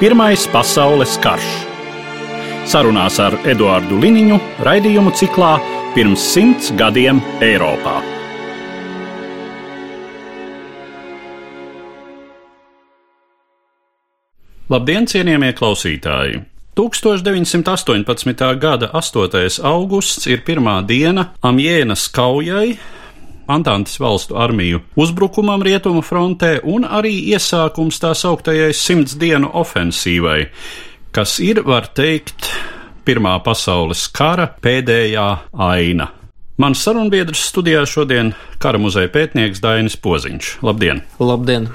Pirmais pasaules karš. Sarunās ar Eduāru Liniņu raidījumu ciklā Pirms simts gadiem Eiropā. Labdien, cienījamie klausītāji! 1918. gada 8. augusts ir pirmā diena Amjēnas kaujai, Antantes valstu armiju uzbrukumam rietumu frontē un arī iesākums tā sauktajai simts dienu ofensīvai, kas ir, var teikt, Pirmā pasaules kara pēdējā aina. Mans sarunbiedrs studijā šodien kara muzeja pētnieks Dainis Poziņš. Labdien! Labdien!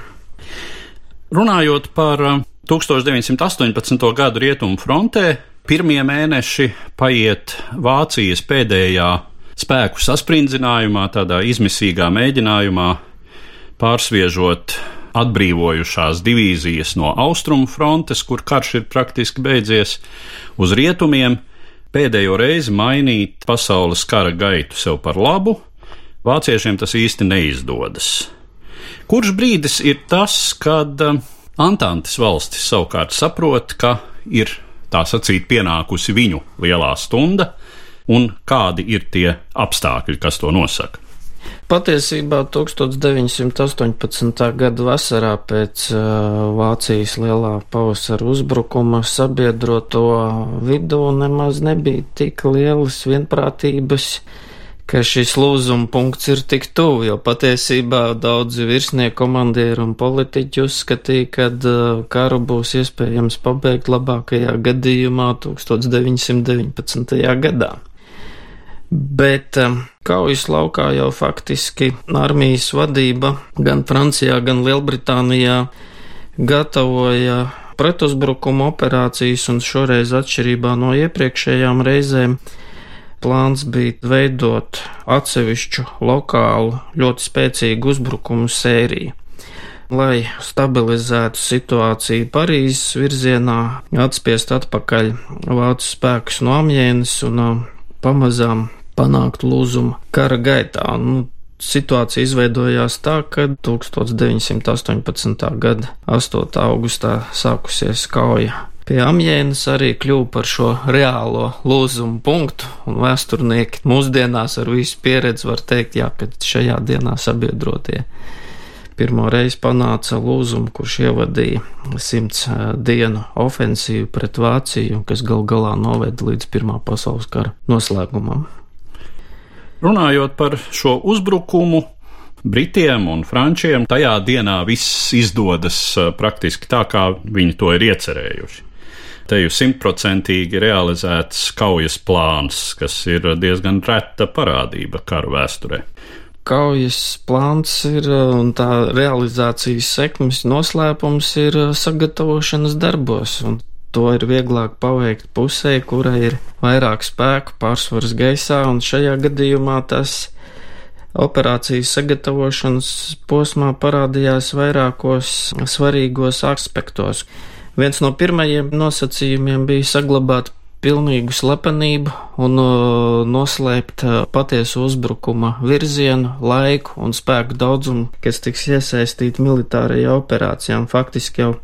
Runājot par 1918. gadu rietumu frontē, pirmie mēneši paiet Vācijas pēdējā spēku saspringzinājumā, tādā izmisīgā mēģinājumā pārsviežot atbrīvojušās divīzijas no austrumu frontes, kur karš ir praktiski beidzies, uz rietumiem, pēdējo reizi mainīt pasaules kara gaitu sev par labu, vāciešiem tas īsti neizdodas. Kurš brīdis ir tas, kad Antantes valstis savukārt saprot, ka ir tā sacīt pienākusi viņu lielā stunda, un kādi ir tie apstākļi, kas to nosaka. Patiesībā 1918. gada vasarā pēc uh, Vācijas lielā pavasara uzbrukuma sabiedroto vidū nemaz nebija tik lielas vienprātības ka šis lūzuma punkts ir tik tuvu, jo patiesībā daudzi virsnieku komandieri un politiķi uzskatīja, ka uh, karu būs iespējams pabeigt labākajā gadījumā 1919. gadā. Bet um, kaujas laukā jau faktiski armijas vadība gan Francijā, gan Lielbritānijā gatavoja pretuzbrukuma operācijas, un šoreiz atšķirībā no iepriekšējām reizēm Plāns bija veidot atsevišķu lokālu, ļoti spēcīgu uzbrukumu sēriju. Lai stabilizētu situāciju Parīzes virzienā, atspiest atpakaļ vācu spēkus no Amjēnas un pamazām panākt lūzumu kara gaitā. Nu, situācija izveidojās tā, ka 1918. gada 8. augustā sākusies kauja Pie Amjēnas arī kļuva par šo reālo lūzumu punktu, un vēsturnieki mūsdienās ar visu pieredzi var teikt, jā, ka šajā dienā sabiedrotie pirmo reizi panāca lūzumu, kurš ievadīja simts dienu ofensīvu pret Vāciju, kas gal galā noveda līdz Pirmā pasaules kara noslēgumam. Runājot par šo uzbrukumu, Britiem un Frančiem tajā dienā viss izdodas praktiski tā, kā viņi to ir iecerējuši te jau simtprocentīgi realizēts kaujas plāns, kas ir diezgan reta parādība karu vēsturē. Kaujas plāns ir un tā realizācijas sekmes noslēpums ir sagatavošanas darbos, un to ir vieglāk paveikt pusē, kurai ir vairāk spēku, pārsvars gaisā, un šajā gadījumā tas operācijas sagatavošanas posmā parādījās vairākos svarīgos aspektos. Viens no pirmajiem nosacījumiem bija saglabāt pilnīgu slepenību un noslēpt uh, patiesu uzbrukuma virzienu, laiku un spēku daudzumu, kas tiks iesaistīti militārajā operācijā. Faktiski jau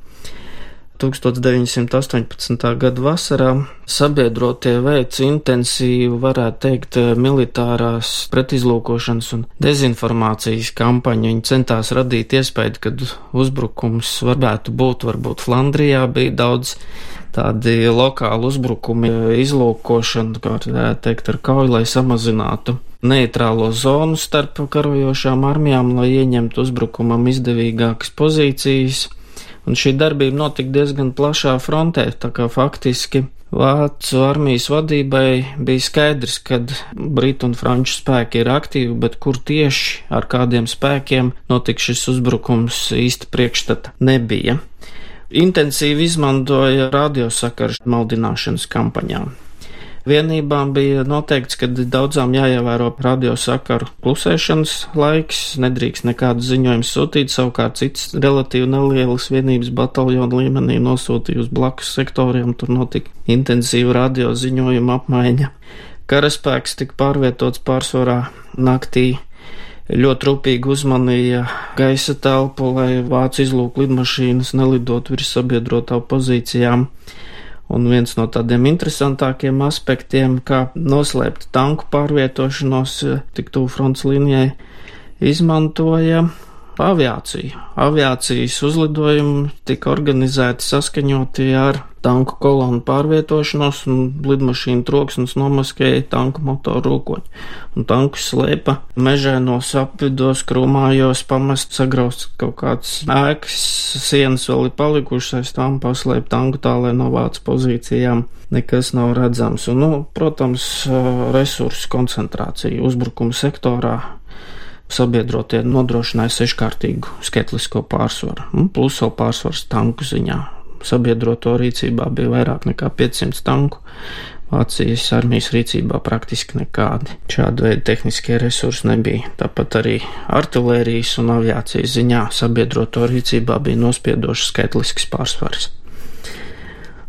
1918. gada vasarā sabiedrotie veids intensīvu, varētu teikt, militārās pretizlūkošanas un dezinformācijas kampaņu. Viņi centās radīt iespēju, ka uzbrukums varētu būt, varbūt Flandrijā bija daudz tādi lokāli uzbrukumi, izlūkošana, kā teikt, ar kauju, lai samazinātu neitrālo zonu starp karojošām armijām, lai ieņemtu uzbrukumam izdevīgākas pozīcijas un šī darbība notika diezgan plašā frontē, tā kā faktiski Vācu armijas vadībai bija skaidrs, ka Britu un Franču spēki ir aktīvi, bet kur tieši ar kādiem spēkiem notiks šis uzbrukums īsti priekšstata nebija. intensīvi izmantoja radiosakaru maldināšanas kampaņām. Vienībām bija noteikts, ka daudzām jāievēro radiosakaru klusēšanas laiks, nedrīkst nekādu ziņojumu sūtīt, savukārt cits relatīvi nelielas vienības bataljonu līmenī nosūtīja uz blakus sektoriem, tur notika intensīva radio ziņojuma apmaiņa. Karaspēks tika pārvietots pārsvarā naktī ļoti rūpīgi uzmanīja gaisa telpu, lai vācu izlūku lidmašīnas nelidot virs sabiedrotā pozīcijām. Un viens no tādiem interesantākiem aspektiem, kā noslēpt tanku pārvietošanos eh, tik tuvu fronts līnijai, izmantoja aviāciju. Aviācijas uzlidojumi tika organizēti saskaņoti ar tanku kolonu pārvietošanos, un lidmašīnu troksnis nomaskēja tanku motoru rūkoņu. Un tankus slēpa mežēnos apvidos, krūmājos, pamest sagrauzt kaut kāds ēkas, sienas vēl ir palikušas aiz tām, paslēp tanku tālē no vācu pozīcijām. Nekas nav redzams. Un, nu, protams, resursu koncentrācija uzbrukuma sektorā sabiedrotie nodrošināja seškārtīgu skaitlisko pārsvaru, un plus vēl pārsvars tanku ziņā sabiedroto rīcībā bija vairāk nekā 500 tanku. Vācijas armijas rīcībā praktiski nekādi šāda veida tehniskie resursi nebija. Tāpat arī artilērijas un aviācijas ziņā sabiedroto rīcībā bija nospiedošs skaitlisks pārsvars.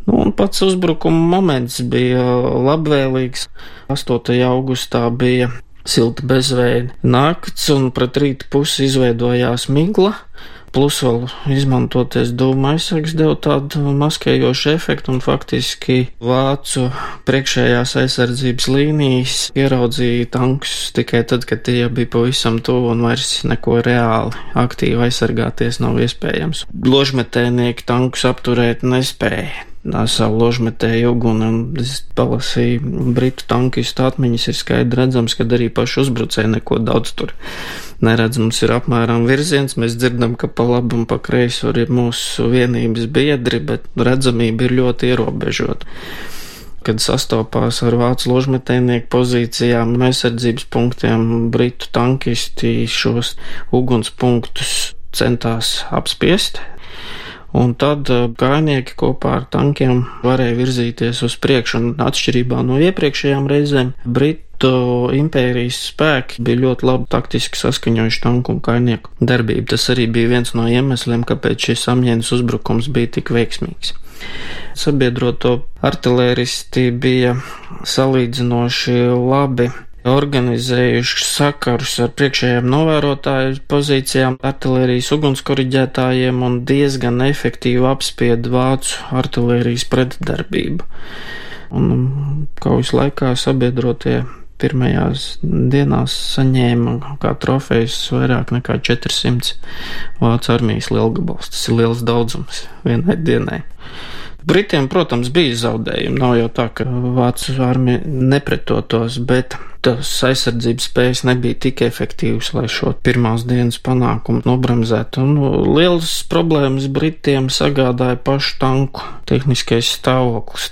Nu, un pats uzbrukuma moments bija labvēlīgs. 8. augustā bija silta bezveida nakts, un pret rīta pusi izveidojās migla. Plus vēl izmantoties dūma aizsargs deva tādu maskējošu efektu un faktiski vācu priekšējās aizsardzības līnijas ieraudzīja tankus tikai tad, kad tie bija pavisam tuvu un vairs neko reāli aktīvi aizsargāties nav iespējams. Ložmetēnieki tankus apturēt nespēja savu ložmetēju uguni, un es palasīju britu tankistu atmiņas, ir skaidri redzams, ka arī paši uzbrucēji neko daudz tur neredz. Mums ir apmēram virziens, mēs dzirdam, ka pa labi un pa kreisi ir mūsu vienības biedri, bet redzamība ir ļoti ierobežota. Kad sastopās ar vācu ložmetēnieku pozīcijām un aizsardzības punktiem, britu tankisti šos ugunspunktus centās apspiest, Un tad gājnieki kopā ar tankiem varēja virzīties uz priekšu, un atšķirībā no iepriekšējām reizēm Britu impērijas spēki bija ļoti labi taktiski saskaņojuši tanku un kainieku darbību. Tas arī bija viens no iemesliem, kāpēc šis amjēnas uzbrukums bija tik veiksmīgs. Sabiedroto artilēristi bija salīdzinoši labi organizējuši sakarus ar priekšējām novērotāju pozīcijām, artilērijas ugunskoriģētājiem un diezgan efektīvi apspied vācu artilērijas pretdarbību. Un kaujas laikā sabiedrotie pirmajās dienās saņēma kā trofejas vairāk nekā 400 vācu armijas lielgabals. Tas ir liels daudzums vienai dienai. Britiem, protams, bija zaudējumi. Nav jau tā, ka vācu armija nepretotos, bet tas aizsardzības spējas nebija tik efektīvas, lai šo pirmās dienas panākumu nobremzētu. Un nu, liels problēmas Britiem sagādāja pašu tanku tehniskais stāvoklis.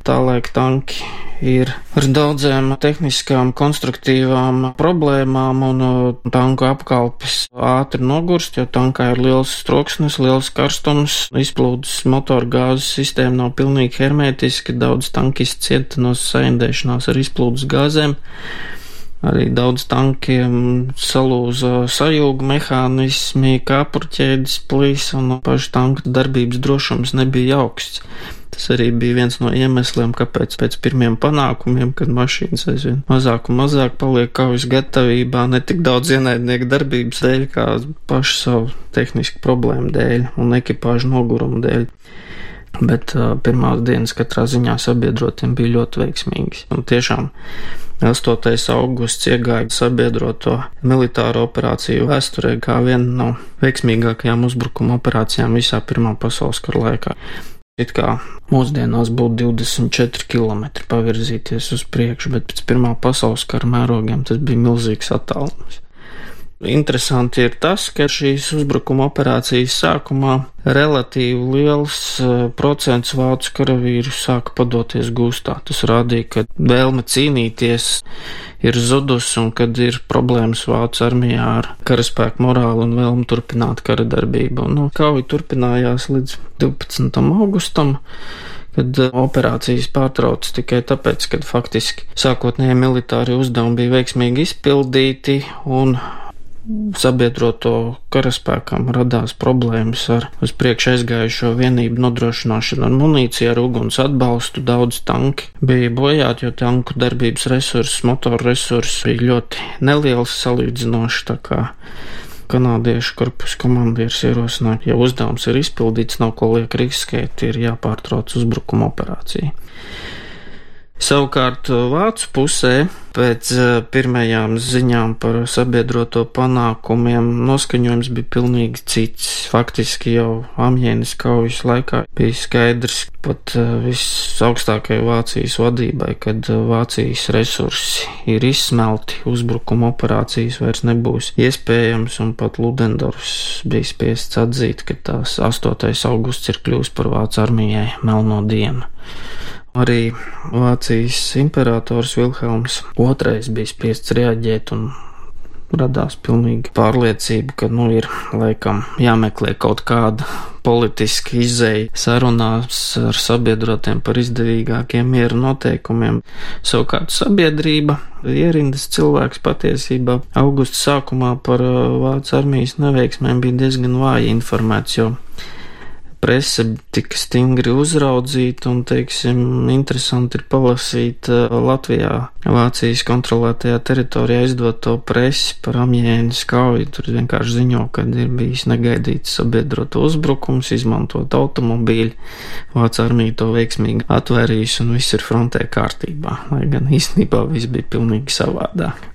Tālaik tanki ir ar daudzām tehniskām, konstruktīvām problēmām, un uh, tanku apkalpes ātri nogurst, jo tankā ir liels troksnis, liels karstums, izplūdes motoru gāzes sistēma nav pilnīgi hermētiska, daudz tankisti cieta no saindēšanās ar izplūdes gāzēm. Arī daudz tankiem salūza sajūga mehānismi, kāpurķēdes plīs, un pašu tanku darbības drošums nebija augsts. Tas arī bija viens no iemesliem, kāpēc pēc pirmiem panākumiem, kad mašīnas aizvien mazāk un mazāk paliek kaujas gatavībā, ne tik daudz ienaidnieku darbības dēļ, kā pašu savu tehnisku problēmu dēļ un ekipāžu nogurumu dēļ. Bet uh, pirmās dienas katrā ziņā sabiedrotiem bija ļoti veiksmīgas. Un tiešām 8. augusts iegāja sabiedroto militāro operāciju vēsturē kā viena no veiksmīgākajām uzbrukuma operācijām visā Pirmā pasaules kara laikā. It kā mūsdienās būtu 24 km pavirzīties uz priekšu, bet pēc Pirmā pasaules kara mērogiem tas bija milzīgs attālums. Interesanti ir tas, ka šīs uzbrukuma operācijas sākumā relatīvi liels uh, procents vācu karavīru sāka padoties gūstā. Tas rādīja, ka vēlme cīnīties ir zudus un kad ir problēmas vācu armijā ar karaspēku morālu un vēlmu turpināt kara darbību. Nu, kauja turpinājās līdz 12. augustam kad uh, operācijas pārtrauc tikai tāpēc, ka faktiski sākotnēji militāri uzdevumi bija veiksmīgi izpildīti un sabiedroto karaspēkam radās problēmas ar uz priekšu aizgājušo vienību nodrošināšanu ar munīciju, ar uguns atbalstu. Daudz tanki bija bojāti, jo tanku darbības resursus, motoru resursus bija ļoti neliels salīdzinoši. Kanādiešu korpusu komandieris ierosināja, ja uzdevums ir izpildīts, nav ko liek riskēt, ir jāpārtrauc uzbrukuma operācija. Savukārt Vācu pusē pēc eh, pirmajām ziņām par sabiedroto panākumiem noskaņojums bija pilnīgi cits. Faktiski jau Amjēnas kaujas laikā bija skaidrs pat eh, visaugstākajai Vācijas vadībai, kad eh, Vācijas resursi ir izsmelti, uzbrukuma operācijas vairs nebūs iespējams, un pat Ludendorfs bija spiests atzīt, ka tās 8. augusts ir kļūst par Vācu armijai melno dienu. Arī Vācijas imperators Vilhelms II bija spiests reaģēt un radās pilnīgi pārliecība, ka nu ir laikam jāmeklē kaut kāda politiska izēja sarunās ar sabiedrotiem par izdevīgākiem miera noteikumiem. Savukārt sabiedrība, ierindas cilvēks patiesībā augusta sākumā par uh, Vācu armijas neveiksmēm bija diezgan vāji informēts, jo prese tika stingri uzraudzīta un, teiksim, interesanti ir palasīt uh, Latvijā, Vācijas kontrolētajā teritorijā izdoto presi par Amjēnas kauju. Tur vienkārši ziņo, ka ir bijis negaidīts sabiedroto uzbrukums, izmantot automobīļu. Vācu armija to veiksmīgi atvērīs un viss ir frontē kārtībā, lai gan īstenībā viss bija pilnīgi savādāk.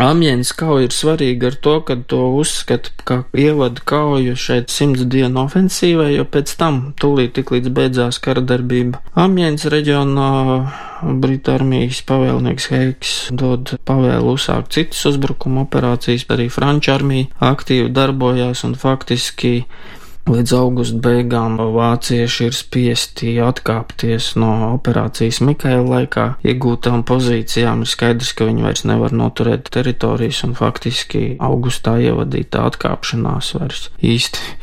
Amjēnas kauja ir svarīga ar to, ka to uzskata kā ievadu kauju šeit simts dienu ofensīvai, jo pēc tam, tūlīt tik līdz beidzās kara darbība, Amjēnas reģionā Britu armijas pavēlnieks Heiks dod pavēlu uzsākt citas uzbrukuma operācijas, arī Franču armija aktīvi darbojās un faktiski Līdz augusta beigām vācieši ir spiesti atkāpties no operācijas Mikaela laikā. Iegūtām pozīcijām ir skaidrs, ka viņi vairs nevar noturēt teritorijas un faktiski augustā ievadītā atkāpšanās vairs īsti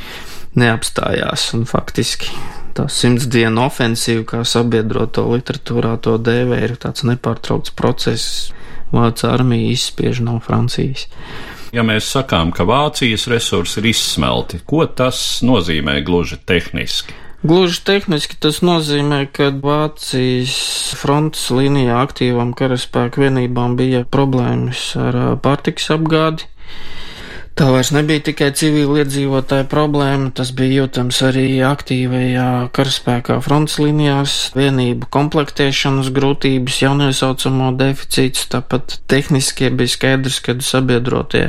neapstājās faktiski tā simts dienu ofensīva, kā sabiedroto literatūrā to dēvē, ir tāds nepārtraukts process. Vācu armija izspiež no Francijas. Ja mēs sakām, ka Vācijas resursi ir izsmelti, ko tas nozīmē gluži tehniski? Gluži tehniski tas nozīmē, ka Vācijas frontes līnijā aktīvām karaspēku vienībām bija problēmas ar pārtiks apgādi. Tā vairs nebija tikai civili iedzīvotāja problēma, tas bija jūtams arī aktīvajā karaspēkā fronts līnijās, vienību komplektēšanas grūtības, jauniesaucamo deficīts, tāpat tehniskie bija skaidrs, kad sabiedrotie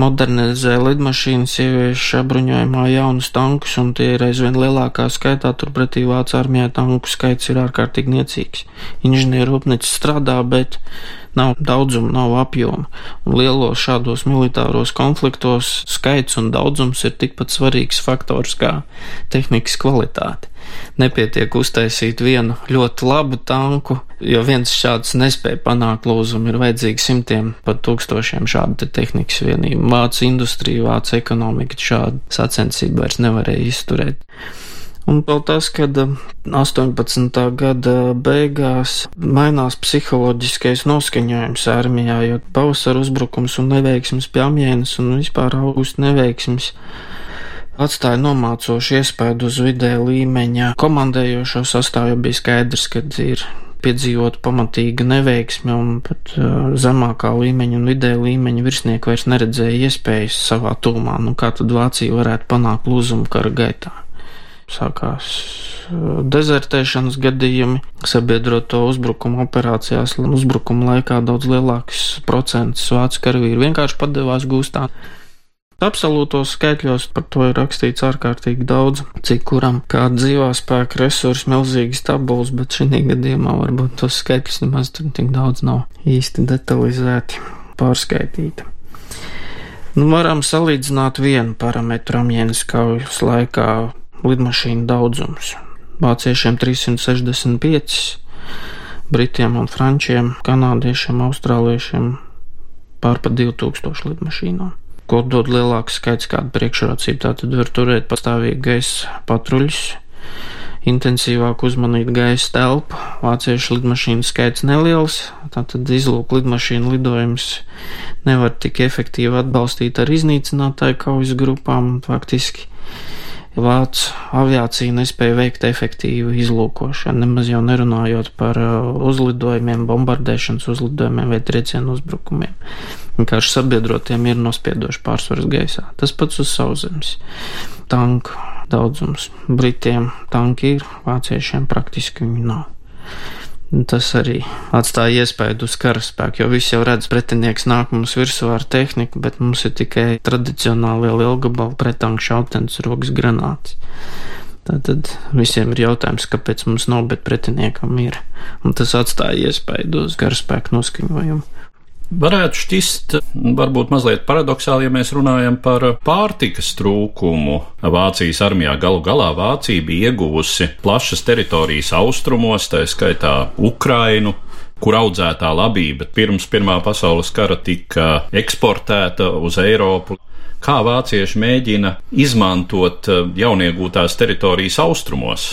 modernizē lidmašīnas, ievieš apbruņojumā jaunus tankus, un tie ir aizvien lielākā skaitā, turpretī Vācu armijā tanku skaits ir ārkārtīgi niecīgs. Inženieru rūpnīca strādā, bet nav daudzuma, nav apjoma. Un lielos šādos militāros konfliktos skaits un daudzums ir tikpat svarīgs faktors kā tehnikas kvalitāte. Nepietiek uztaisīt vienu ļoti labu tanku, jo viens šāds nespēja panākt lūzumu, ir vajadzīgi simtiem pat tūkstošiem šādu te tehnikas vienību. Vācu industrija, vācu ekonomika šādu sacensību vairs nevarēja izturēt. Un vēl tas, ka 18. gada beigās mainās psiholoģiskais noskaņojums armijā, jo pavasara uzbrukums un neveiksmes pie amjēnas un vispār augusta neveiksmes atstāja nomācošu iespēju uz vidē līmeņa. Komandējošo sastāvu bija skaidrs, ka ir piedzīvot pamatīga neveiksme, un pat uh, zemākā līmeņa un vidē līmeņa virsnieki vairs neredzēja iespējas savā tūmā, nu kā tad Vācija varētu panākt lūzumu kara gaitā sākās uh, dezertēšanas gadījumi, sabiedroto uzbrukuma operācijās, uzbrukuma laikā daudz lielāks procents vācu karavīru vienkārši padevās gūstā. Absolūtos skaitļos par to ir rakstīts ārkārtīgi daudz, cik kuram kāda dzīvā spēka resursi, milzīgas tabulas, bet šī gadījumā varbūt tos skaitļus nemaz tik daudz nav īsti detalizēti pārskaitīti. Nu, varam salīdzināt vienu parametru Amjēnas kaujas laikā - lidmašīnu daudzums. Vāciešiem 365, Britiem un Frančiem, Kanādiešiem, Austrāliešiem pār pa 2000 lidmašīnām. Ko dod lielāks skaits kāda priekšrocība, tā tad var turēt pastāvīgi gaisa patruļus, intensīvāk uzmanīt gaisa telpu. Vāciešu lidmašīnu skaits neliels, tātad izlūk lidmašīnu lidojums nevar tik efektīvi atbalstīt ar iznīcinātāju kaujas grupām. Faktiski Vācu aviācija nespēja veikt efektīvu izlūkošanu, nemaz jau nerunājot par uh, uzlidojumiem, bombardēšanas uzlidojumiem vai triecienu uzbrukumiem. Vienkārši sabiedrotiem ir nospiedoši pārsvars gaisā. Tas pats uz sauszemes. Tanku daudzums. Britiem tanki ir, vāciešiem praktiski viņi nav. Tas arī atstāja iespēju uz karaspēku, jo visi jau redz, pretinieks nāk mums virsū ar tehniku, bet mums ir tikai tradicionālie lielgabalu pretanku šautens rokas granāts. Tātad visiem ir jautājums, kāpēc mums nav, bet pretiniekam ir. Un tas atstāja iespēju uz karaspēku noskaņojumu. Varētu šķist, varbūt mazliet paradoxāli, ja mēs runājam par pārtikas trūkumu. Vācijas armijā galu galā Vācija bija ieguvusi plašas teritorijas austrumos, tā skaitā Ukrainu, kur audzētā labība pirms Pirmā pasaules kara tika eksportēta uz Eiropu. Kā vācieši mēģina izmantot jauniegūtās teritorijas austrumos?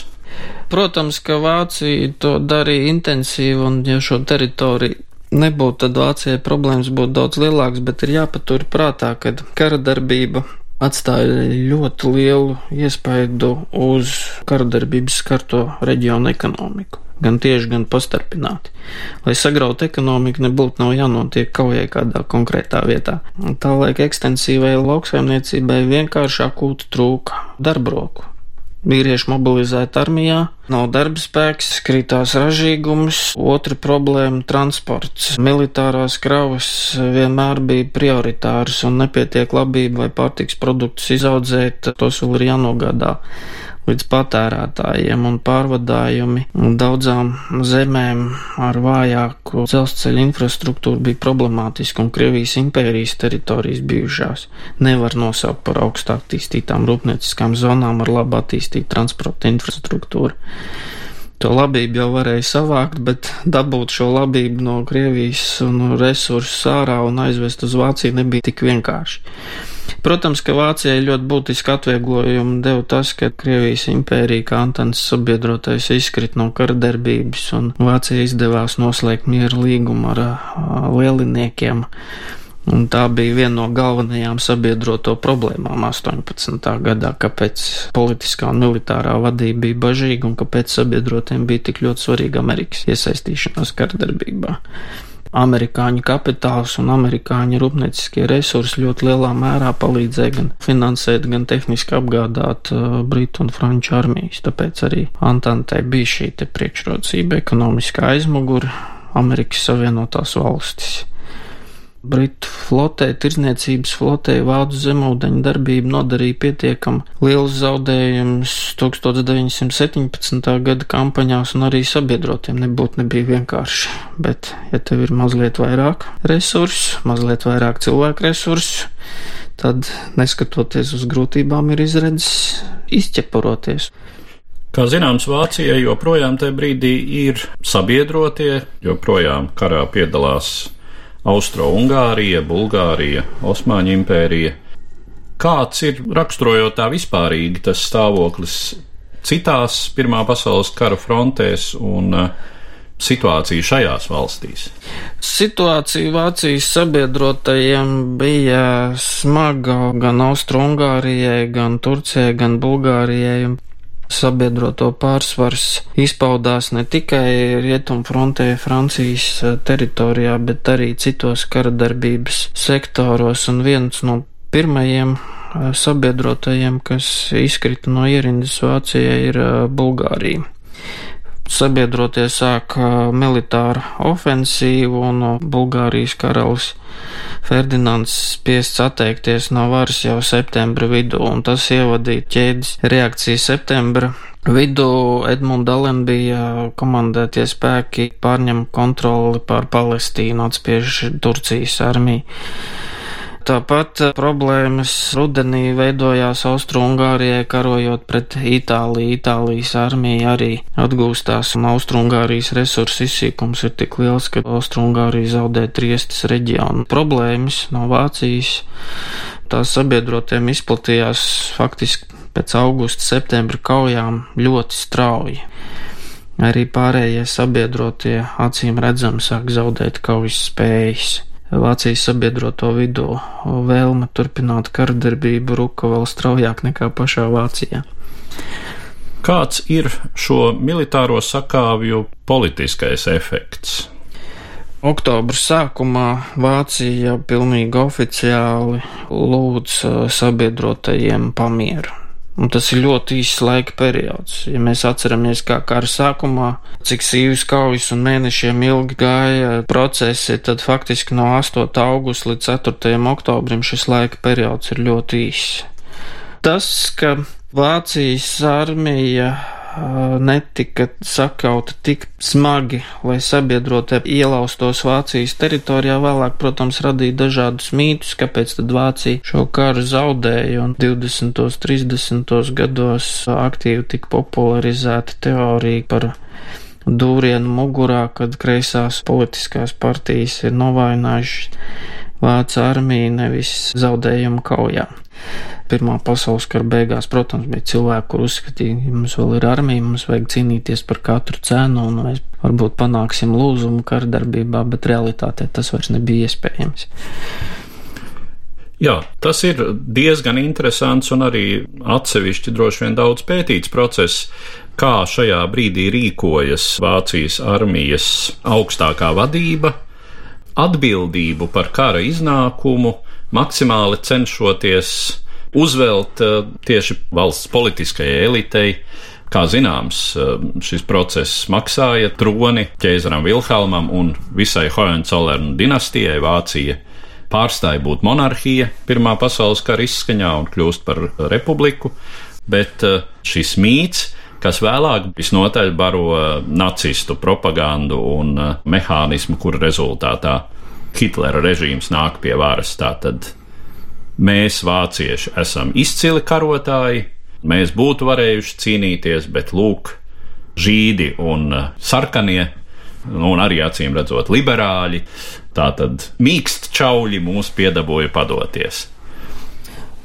Protams, ka Vācija to darīja intensīvi, un ja šo teritoriju nebūtu, tad Vācijai problēmas būtu daudz lielākas, bet ir jāpatur prātā, ka kara darbība atstāja ļoti lielu iespaidu uz kara darbības skarto reģionu ekonomiku. Gan tieši, gan pastarpināti. Lai sagrautu ekonomiku, nebūtu nav jānotiek kaujai kādā konkrētā vietā. Tā laika ekstensīvai lauksaimniecībai vienkārši akūti trūka darbroku vīrieši mobilizēti armijā, nav darba spēks, krītās ražīgums, otra problēma - transports. Militārās kravas vienmēr bija prioritāras un nepietiek labība vai pārtiks produktus izaudzēt, tos vēl ir jānogādā līdz patērētājiem un pārvadājumi daudzām zemēm ar vājāku dzelzceļa infrastruktūru bija problemātiski un Krievijas impērijas teritorijas bijušās nevar nosaukt par augstāk attīstītām rūpnieciskām zonām ar labi attīstītu transporta infrastruktūru. To labību jau varēja savākt, bet dabūt šo labību no Krievijas un resursu ārā un aizvest uz Vāciju nebija tik vienkārši. Protams, ka Vācijai ļoti būtiski atvieglojumu deva tas, ka Krievijas impērija kā Antants sabiedrotais izkrit no karadarbības un Vācija izdevās noslēgt mieru līgumu ar lieliniekiem. Un tā bija viena no galvenajām sabiedroto problēmām 18. gadā, kāpēc politiskā un militārā vadība bija bažīga un kāpēc sabiedrotiem bija tik ļoti svarīga Amerikas iesaistīšanās kardarbībā amerikāņu kapitāls un amerikāņu rūpnieciskie resursi ļoti lielā mērā palīdzēja gan finansēt, gan tehniski apgādāt uh, Britu un Franču armijas. Tāpēc arī Antantei bija šī priekšrocība ekonomiskā aizmugure Amerikas Savienotās valstis. Britu flotē, tirzniecības flotē vācu zemūdeņu darbība nodarīja pietiekami liels zaudējums 1917. gada kampaņās, un arī sabiedrotiem nebūtu nebija vienkārši. Bet, ja tev ir mazliet vairāk resursu, mazliet vairāk cilvēku resursu, tad, neskatoties uz grūtībām, ir izredzes izķeparoties. Kā zināms, Vācijai joprojām tajā brīdī ir sabiedrotie, joprojām karā piedalās Austro-Ungārija, Bulgārija, Osmaņu impērija. Kāds ir raksturojot tā vispārīgi tas stāvoklis citās Pirmā pasaules kara frontēs un uh, situācija šajās valstīs? Situācija Vācijas sabiedrotajiem bija smaga gan Austro-Ungārijai, gan Turcijai, gan Bulgārijai sabiedroto pārsvars izpaudās ne tikai rietumfrontē Francijas eh, teritorijā, bet arī citos karadarbības sektoros, un viens no pirmajiem eh, sabiedrotajiem, kas izkrita no ierindas Vācijai, ir eh, Bulgārija. Sabiedrotie sāk militāru ofensīvu un Bulgārijas karalis Ferdinands spiests atteikties no varas jau septembra vidū, un tas ievadīja ķēdes reakciju septembra vidū. Edmund Allen bija komandētie spēki pārņem kontroli pār Palestīnu, atspiež Turcijas armiju. Tāpat eh, problēmas rudenī veidojās Austrungārijai, karojot pret Itāliju. Itālijas armija arī atgūstās, un Austrungārijas resursu izsīkums ir tik liels, ka Austrungārija zaudē Triestas reģionu. Problēmas no Vācijas tās sabiedrotiem izplatījās faktiski pēc augusta, septembra kaujām ļoti strauji. Arī pārējie sabiedrotie acīm redzami sāk zaudēt kaujas spējas. Vācijas sabiedroto vidū vēlme turpināt kardarbību ruka vēl straujāk nekā pašā Vācijā. Kāds ir šo militāro sakāvju politiskais efekts? Oktobra sākumā Vācija pilnīgi oficiāli lūdz sabiedrotajiem pamieru. Un tas ir ļoti īsts laika periods. Ja mēs atceramies, kā kara sākumā, cik sīvas kaujas un mēnešiem ilgi gāja procesi, tad faktiski no 8. augusta līdz 4. oktobrim šis laika periods ir ļoti īss. Tas, ka Vācijas armija netika sakauta tik smagi, lai sabiedrotie ielaustos Vācijas teritorijā. Vēlāk, protams, radīja dažādus mītus, kāpēc tad Vācija šo karu zaudēja, un 20. un 30. gados aktīvi tika popularizēta teorija par dūrienu mugurā, kad kreisās politiskās partijas ir novājinājušas Vācu armiju nevis zaudējumu kaujā. Pirmā pasaules kara beigās, protams, bija cilvēki, kur uzskatīja, ka mums vēl ir armija, mums vajag cīnīties par katru cenu, un mēs varbūt panāksim lūzumu kara darbībā, bet realitātē tas vairs nebija iespējams. Jā, tas ir diezgan interesants un arī atsevišķi droši vien daudz pētīts process, kā šajā brīdī rīkojas Vācijas armijas augstākā vadība, atbildību par kara iznākumu, maksimāli cenšoties uzvelt eh, tieši valsts politiskajai elitei. Kā zināms, eh, šis process maksāja troni ķēzaram Vilhelmam un visai Hohenzollern dinastijai Vācija pārstāja būt monarhija Pirmā pasaules kara izskaņā un kļūst par republiku, bet eh, šis mīts kas vēlāk visnotaļ baro nacistu propagandu un uh, mehānismu, kura rezultātā Hitlera režīms nāk pie varas. Tātad mēs, vācieši, esam izcili karotāji, mēs būtu varējuši cīnīties, bet lūk, žīdi un uh, sarkanie, nu, un arī acīm redzot, liberāļi, tātad mīkst čauļi mūs piedabūja padoties.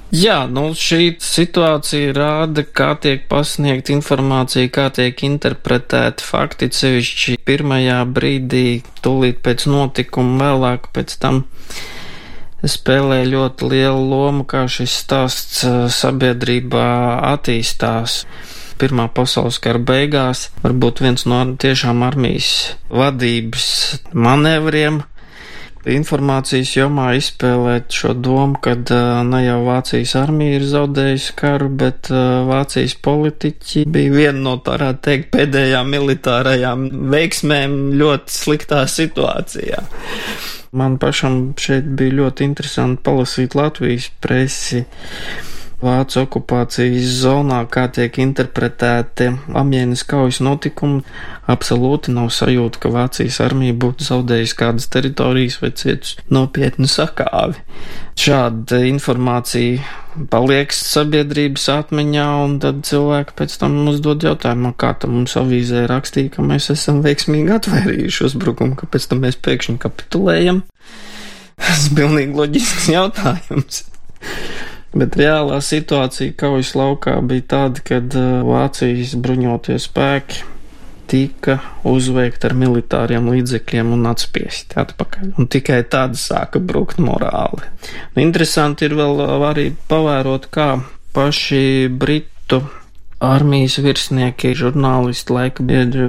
Jā, nu šī situācija rāda, kā tiek pasniegta informācija, kā tiek interpretēti fakti, sevišķi pirmajā brīdī, tūlīt pēc notikuma, vēlāk pēc tam spēlē ļoti lielu lomu, kā šis stāsts sabiedrībā attīstās. Pirmā pasaules kara beigās varbūt viens no tiešām armijas vadības manevriem informācijas jomā izspēlēt šo domu, ka ne jau Vācijas armija ir zaudējusi karu, bet Vācijas politiķi bija viena no, tā varētu teikt, pēdējām militārajām veiksmēm ļoti sliktā situācijā. Man pašam šeit bija ļoti interesanti palasīt Latvijas presi Vācu okupācijas zonā, kā tiek interpretēti Amienas kaujas notikumi, absolūti nav sajūta, ka Vācijas armija būtu zaudējusi kādas teritorijas vai cietusi nopietnu sakāvi. Šāda informācija paliek sabiedrības atmiņā, un tad cilvēki pēc tam uzdod jautājumu, kā tam mums avīzē rakstīja, ka mēs esam veiksmīgi atvērījuši uzbrukumu, kāpēc tam mēs pēkšņi kapitulējam. Tas ir pilnīgi loģisks jautājums. Bet reālā situācija kaujas laukā bija tāda, kad uh, Vācijas bruņotie spēki tika uzveikti ar militāriem līdzekļiem un atspiesti atpakaļ. Un tikai tad sāka brukt morāli. Un interesanti ir vēl arī pavērot, kā paši Britu armijas virsnieki, žurnālisti, laika biedri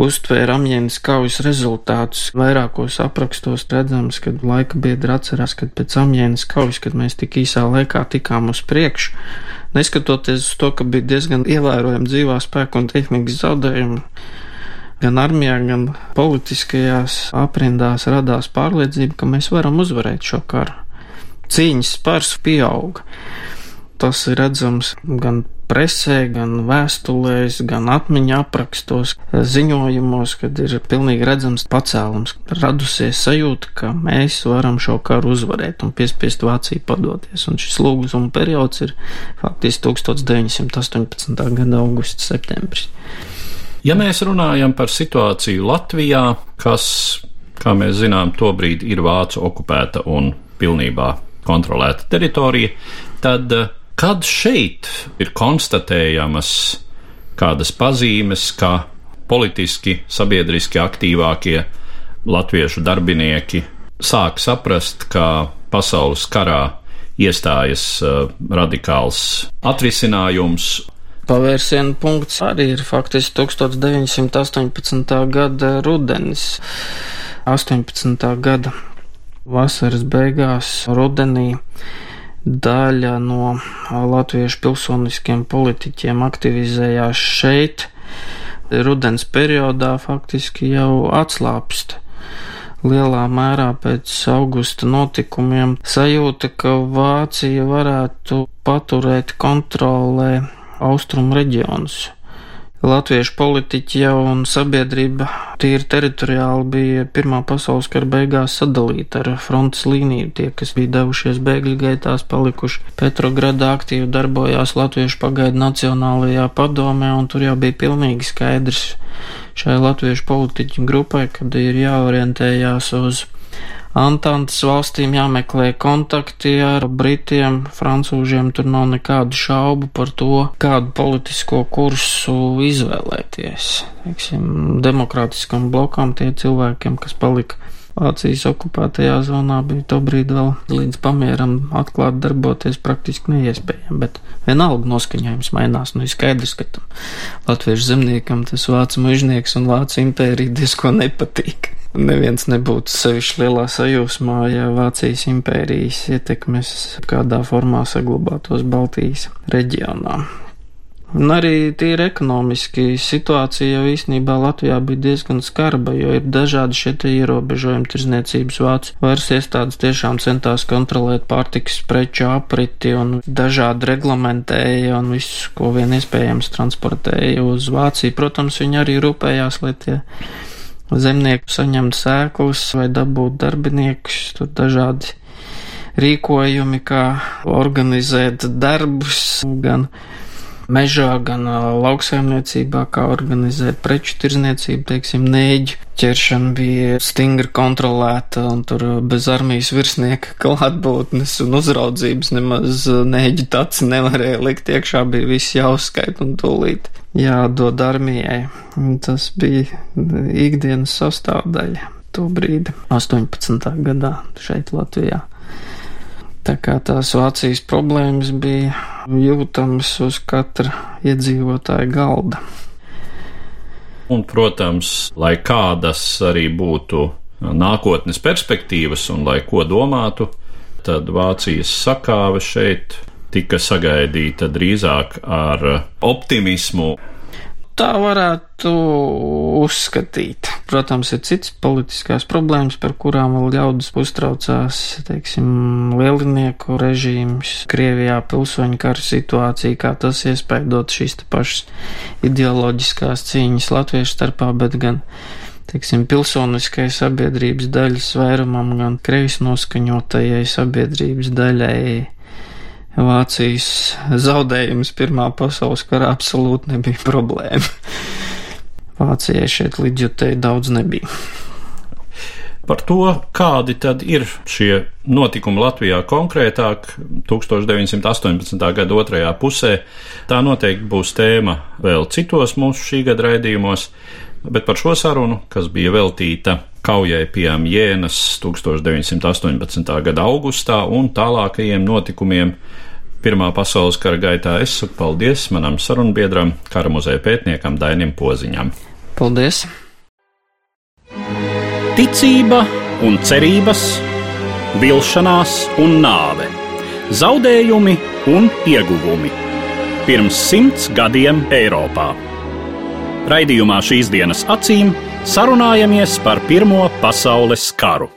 uztvēra Amjēnas kaujas rezultātus. Vairākos aprakstos redzams, ka laika biedri atcerās, ka pēc Amjēnas kaujas, kad mēs tik īsā laikā tikām uz priekšu, neskatoties uz to, ka bija diezgan ievērojami dzīvā spēka un tehnikas zaudējumi, gan armijā, gan politiskajās aprindās radās pārliecība, ka mēs varam uzvarēt šo karu. Cīņas spars pieauga. Tas ir redzams gan presē, gan vēstulēs, gan atmiņu aprakstos, ziņojumos, kad ir pilnīgi redzams pacēlums, radusies sajūta, ka mēs varam šo karu uzvarēt un piespiest Vāciju padoties. Un šis lūguma periods ir faktiski 1918. gada augusts, septembris. Ja mēs runājam par situāciju Latvijā, kas, kā mēs zinām, tobrīd ir Vācu okupēta un pilnībā kontrolēta teritorija, tad Kad šeit ir konstatējamas kādas pazīmes, ka politiski, sabiedriski aktīvākie latviešu darbinieki sāk saprast, ka pasaules karā iestājas uh, radikāls atrisinājums. Pavērsienu punkts arī ir faktiski 1918. gada rudenis, 18. gada vasaras beigās, rudenī daļa no latviešu pilsoniskiem politiķiem aktivizējās šeit, rudens periodā faktiski jau atslāpst. Lielā mērā pēc augusta notikumiem sajūta, ka Vācija varētu paturēt kontrolē austrumu reģionus. Latviešu politiķi jau un sabiedrība tīri teritoriāli bija Pirmā pasaules kara beigās sadalīta ar frontes līniju. Tie, kas bija devušies bēgļu gaitās, palikuši Petrogradā aktīvi darbojās Latviešu pagaidu Nacionālajā padomē, un tur jau bija pilnīgi skaidrs šai latviešu politiķu grupai, kad ir jāorientējās uz Antantes valstīm jāmeklē kontakti ar Britiem, Francūžiem, tur nav nekādu šaubu par to, kādu politisko kursu izvēlēties. Teiksim, demokrātiskam blokam tie cilvēkiem, kas palika Vācijas okupētajā zonā bija to brīdi vēl līdz pamieram atklāt darboties praktiski neiespējami, bet vienalga noskaņojums mainās. Nu, ir skaidrs, ka tam latviešu zemniekam tas vācu mužnieks un vācu impērija diezko nepatīk. Neviens nebūtu sevišķi lielā sajūsmā, ja Vācijas impērijas ietekmes kādā formā saglabātos Baltijas reģionā. Un arī tīri ekonomiski situācija jau īstenībā Latvijā bija diezgan skarba, jo ir dažādi šie ierobežojumi tirzniecības vācu. Vairs iestādes tiešām centās kontrolēt pārtikas preču apriti un dažādi reglamentēja un visu, ko vien iespējams transportēja uz Vāciju. Protams, viņi arī rūpējās, lai tie zemnieku saņemt sēklas vai dabūt darbiniekus, tur dažādi rīkojumi, kā organizēt darbus, gan mežā, gan lauksaimniecībā, kā organizēt preču tirzniecību, teiksim, nēģu ķeršana bija stingri kontrolēta, un tur bez armijas virsnieka klātbūtnes un uzraudzības nemaz nēģi taci nevarēja likt iekšā, bija viss jāuzskait un tūlīt jādod armijai. Tas bija ikdienas sastāvdaļa to brīdi, 18. gadā šeit Latvijā. Tā kā tās Vācijas problēmas bija jūtamas uz katra iedzīvotāja galda. Un, protams, lai kādas arī būtu nākotnes perspektīvas un lai ko domātu, tad Vācijas sakāve šeit tika sagaidīta drīzāk ar optimismu tā varētu uzskatīt. Protams, ir citas politiskās problēmas, par kurām vēl ļaudis uztraucās, teiksim, lielinieku režīms, Krievijā pilsoņu kara situācija, kā tas iespējot šīs pašas ideoloģiskās cīņas latviešu starpā, bet gan teiksim, pilsoniskai sabiedrības daļas vairumam, gan kreis noskaņotajai sabiedrības daļai Vācijas zaudējums Pirmā pasaules karā absolūti nebija problēma. Vācijai šeit līdzjutēji daudz nebija. Par to, kādi tad ir šie notikumi Latvijā konkrētāk 1918. gada otrajā pusē, tā noteikti būs tēma vēl citos mūsu šī gada raidījumos, bet par šo sarunu, kas bija veltīta kaujai pie Jēnas 1918. gada augustā un tālākajiem notikumiem Pirmā pasaules kara gaitā es saku paldies manam sarunbiedram, kara muzeja pētniekam Dainim Poziņam. Paldies! Ticība un cerības, vilšanās un nāve, zaudējumi un ieguvumi. Pirms simts gadiem Eiropā. Raidījumā šīs dienas acīm sarunājamies par Pirmo pasaules karu.